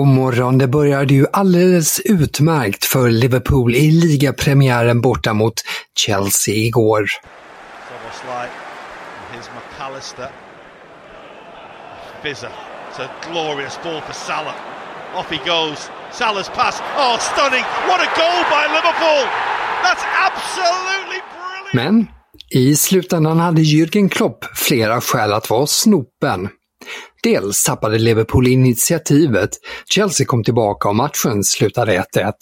God morgon, det började ju alldeles utmärkt för Liverpool i ligapremiären borta mot Chelsea igår. Soboslai, here's McAllister. Fizzer, it's a glorious ball for Salah. Off he goes. Salah's pass. Oh, stunning! What a goal by Liverpool! That's absolutely brilliant! Men i slutändan hade Jürgen Klopp flera skäl att vara snopen. Dels tappade Liverpool initiativet, Chelsea kom tillbaka och matchen slutade 1-1.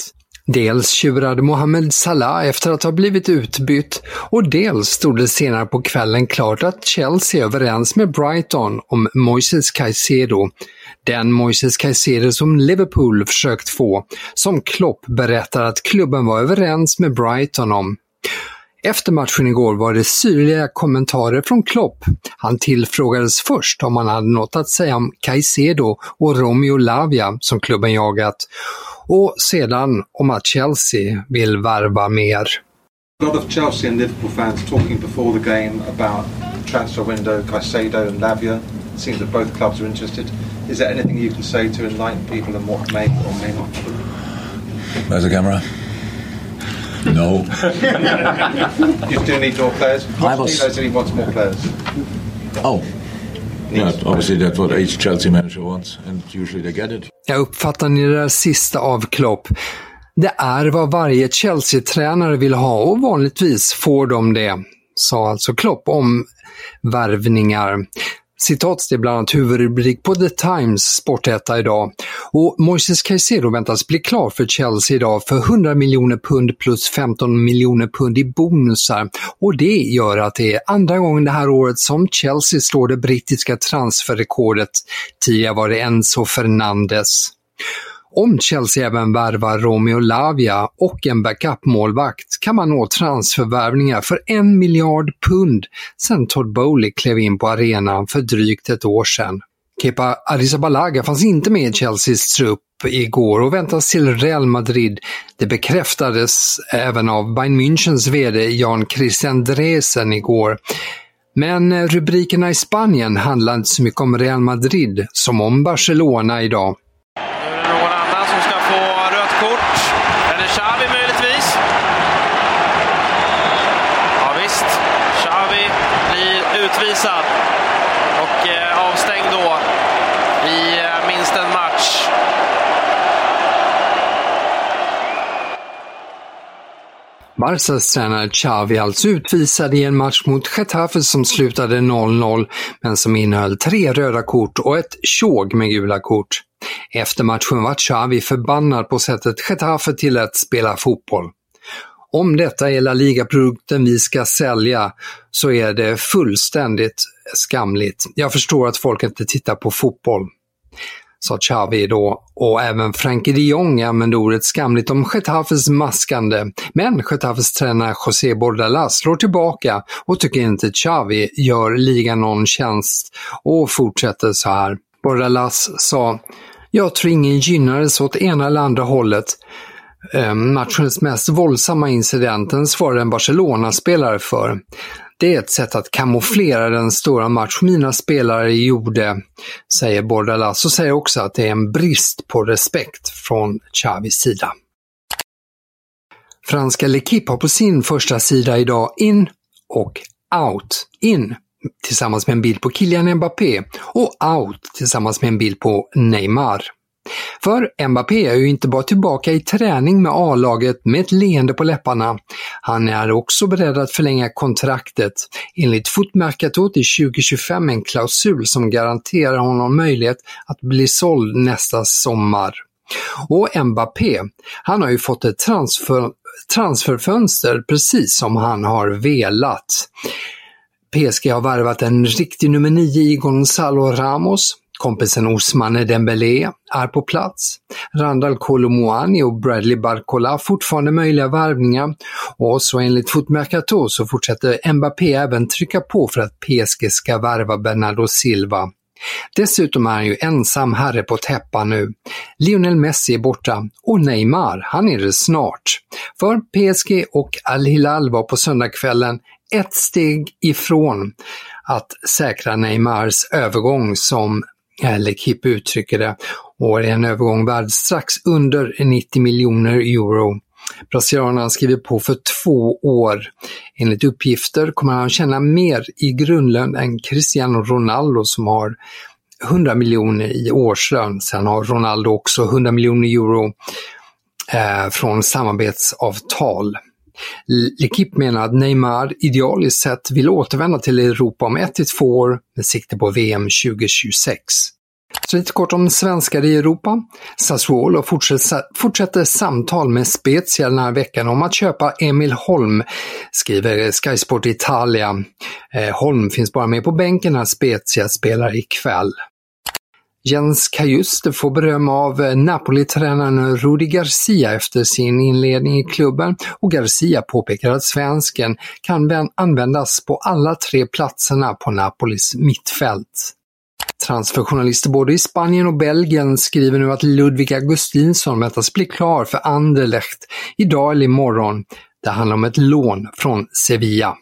Dels tjurade Mohamed Salah efter att ha blivit utbytt och dels stod det senare på kvällen klart att Chelsea är överens med Brighton om Moises Caicedo. Den Moises Caicedo som Liverpool försökt få, som Klopp berättar att klubben var överens med Brighton om. Efter matchen igår var det syrliga kommentarer från Klopp. Han tillfrågades först om han hade något att säga om Caicedo och Romeo Lavia som klubben jagat och sedan om att Chelsea vill värva mer. A lot of Chelsea and Liverpool fans talking before the game about transfer window, Caicedo and Lavia. It seems that both clubs are interested. Is there anything you can say to enlighten people on what may or may not? Where's the camera? No. You do need more players. I was- said he wants more players. Oh. Yeah, obviously that's what each Chelsea manager wants, and usually they get it. Jag uppfattar ni det där sista av Klopp. Det är vad varje Chelsea-tränare vill ha och vanligtvis får de det, sa alltså Klopp om värvningar. Citat är bland annat huvudrubrik på The Times Sportetta idag. Och Moises Caicedo väntas bli klar för Chelsea idag för 100 miljoner pund plus 15 miljoner pund i bonusar. Och det gör att det är andra gången det här året som Chelsea slår det brittiska transferrekordet. Tidigare var det Enzo Fernandes. Om Chelsea även värvar Romeo Lavia och en backup-målvakt kan man nå transfervärvningar för en miljard pund sedan Todd Bowley klev in på arenan för drygt ett år sedan. Kepa Arrizabalaga fanns inte med i Chelseas trupp igår och väntas till Real Madrid. Det bekräftades även av Bayern Münchens VD Jan Christian Dresen igår. Men eh, rubrikerna i Spanien handlar inte så mycket om Real Madrid som om Barcelona idag. Nu är det någon annan som ska få rött kort. Är det Xavi möjligtvis? Ja visst, Xavi blir utvisad och eh, avstängd då i eh, minst en match. Barcas tränare Xavi alltså utvisad i en match mot Getafe som slutade 0-0, men som innehöll tre röda kort och ett tjog med gula kort. Efter matchen var Xavi förbannad på sättet Getafe tillät spela fotboll. Om detta är La Liga-produkten vi ska sälja så är det fullständigt skamligt. Jag förstår att folk inte tittar på fotboll sa Xavi då och även Frankie de Jong använde ordet skamligt om Getafes maskande. Men Getafes tränare José Bordalás slår tillbaka och tycker inte Xavi gör ligan någon tjänst och fortsätter så här. Bordalás sa “Jag tror ingen gynnades åt ena eller andra hållet. Ehm, matchens mest våldsamma incidenten svarade en Barcelona-spelare för. Det är ett sätt att kamouflera den stora match mina spelare gjorde, säger Bordalas och säger också att det är en brist på respekt från Xavis sida. Franska L'Equipe har på sin första sida idag in och out. In tillsammans med en bild på Kylian Mbappé och out tillsammans med en bild på Neymar. För Mbappé är ju inte bara tillbaka i träning med A-laget med ett leende på läpparna. Han är också beredd att förlänga kontraktet. Enligt Footmercatot är 2025 en klausul som garanterar honom möjlighet att bli såld nästa sommar. Och Mbappé, han har ju fått ett transfer, transferfönster precis som han har velat. PSG har värvat en riktig nummer 9 i Gonzalo Ramos. Kompisen Ousmane Dembélé är på plats. Randall Colomouani och Bradley Barcola fortfarande möjliga värvningar. Och så enligt Footmercato så fortsätter Mbappé även trycka på för att PSG ska värva Bernardo Silva. Dessutom är han ju ensam herre på täppan nu. Lionel Messi är borta och Neymar, han är det snart. För PSG och Al-Hilal var på söndagskvällen ett steg ifrån att säkra Neymars övergång som L'Equipe uttrycker det och är en övergång värd strax under 90 miljoner euro. Brasilianerna skriver på för två år. Enligt uppgifter kommer han tjäna mer i grundlön än Cristiano Ronaldo som har 100 miljoner i årslön. Sen har Ronaldo också 100 miljoner euro eh, från samarbetsavtal. L'Equipe menar att Neymar idealiskt sett vill återvända till Europa om ett till två år med sikte på VM 2026. Så lite kort om svenskar i Europa. Sassuolo fortsätter, samtal med Spezia den här veckan om att köpa Emil Holm, skriver Sky Sport Italia. Eh, Holm finns bara med på bänken när Spezia spelar ikväll. Jens Kajuste får beröm av eh, Napoli-tränaren Rudi Garcia efter sin inledning i klubben och Garcia påpekar att svensken kan användas på alla tre platserna på Napolis mittfält. Transferjournalister både i Spanien och Belgien skriver nu att Ludvig Augustinsson väntas bli klar för Anderlecht idag eller imorgon. Det handlar om ett lån från Sevilla.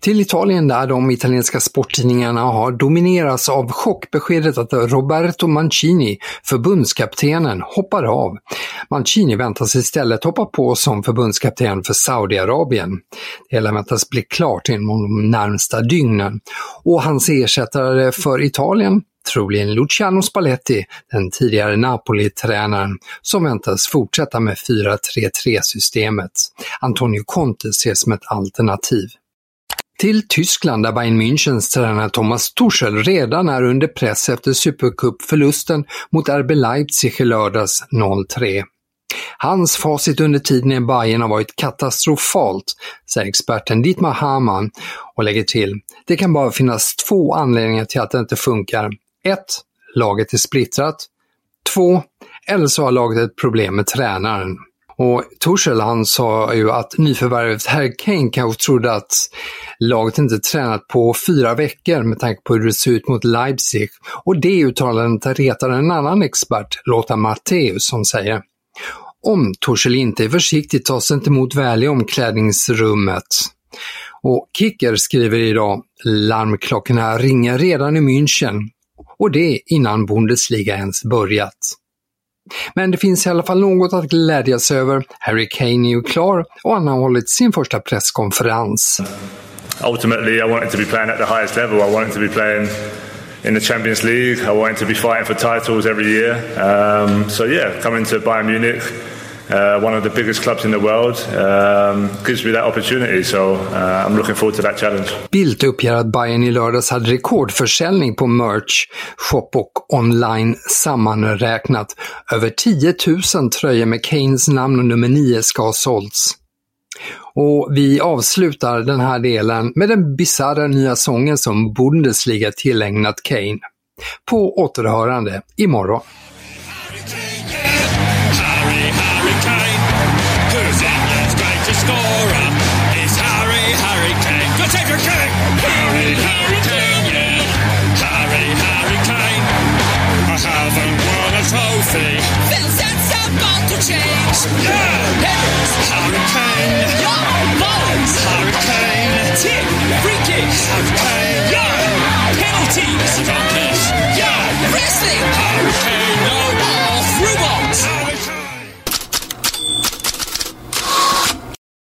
Till Italien där de italienska sporttidningarna har dominerats av chockbeskedet att Roberto Mancini, förbundskaptenen, hoppar av. Mancini väntas istället hoppa på som förbundskapten för Saudiarabien. Det hela väntas bli klart inom de närmsta dygnen. Och hans ersättare för Italien troligen Luciano Spalletti, den tidigare Napoli-tränaren, som väntas fortsätta med 4-3-3-systemet. Antonio Conte ses som ett alternativ till Tyskland där Bayern Münchens tränare Thomas Tuchel redan är under press efter Supercup-förlusten mot RB Leipzig i lördags 0-3. Hans facit under tiden i Bayern har varit katastrofalt, säger experten Dietmar Hamann och lägger till. Det kan bara finnas två anledningar till att det inte funkar. 1. Laget är splittrat. 2. Eller så har laget ett problem med tränaren. Och Torshäll han sa ju att nyförvärvet Harry Kane kanske trodde att laget inte tränat på fyra veckor med tanke på hur det ser ut mot Leipzig. Och det uttalandet retar en annan expert, Lotta Matthäus, som säger om Torshäll inte är försiktig tas det inte emot väl i omklädningsrummet. Och Kicker skriver idag larmklockorna ringer redan i München och det innan Bundesliga ens börjat. Men det finns i alla fall något att glädjas över. Harry Kane är ju klar och han har hållit sin första presskonferens. Ultimately I wanted to be playing at the highest level. I wanted to be playing in the Champions League. I wanted to be fighting for titles every year. Um, so yeah, coming to Bayern Munich uh, one of the biggest clubs in the world, um, gives me that opportunity. So uh, I'm looking forward to that challenge. Bildt uppger att Bayern i lördags hade rekordförsäljning på merch, shop och online sammanräknat. Över 10 000 tröjor med Kanes namn och nummer 9 ska ha sålts. Och vi avslutar den här delen med den bisarra nya sången som Bundesliga tillägnat Kane. På återhörande imorgon. Harry Kane. Who's out there's going to score up? It's Harry, Harry Kane. Go take your king! Harry, Harry Kane, yeah. Harry, Harry Kane. I haven't won a trophy. Feels that's about to change. Yeah! It's Harry Kane. Your balls! Harry Kane. Tip, free kick. Harry Kane. Yeah! Penalties. Drop this. Yeah! Wrestling. Harry Kane.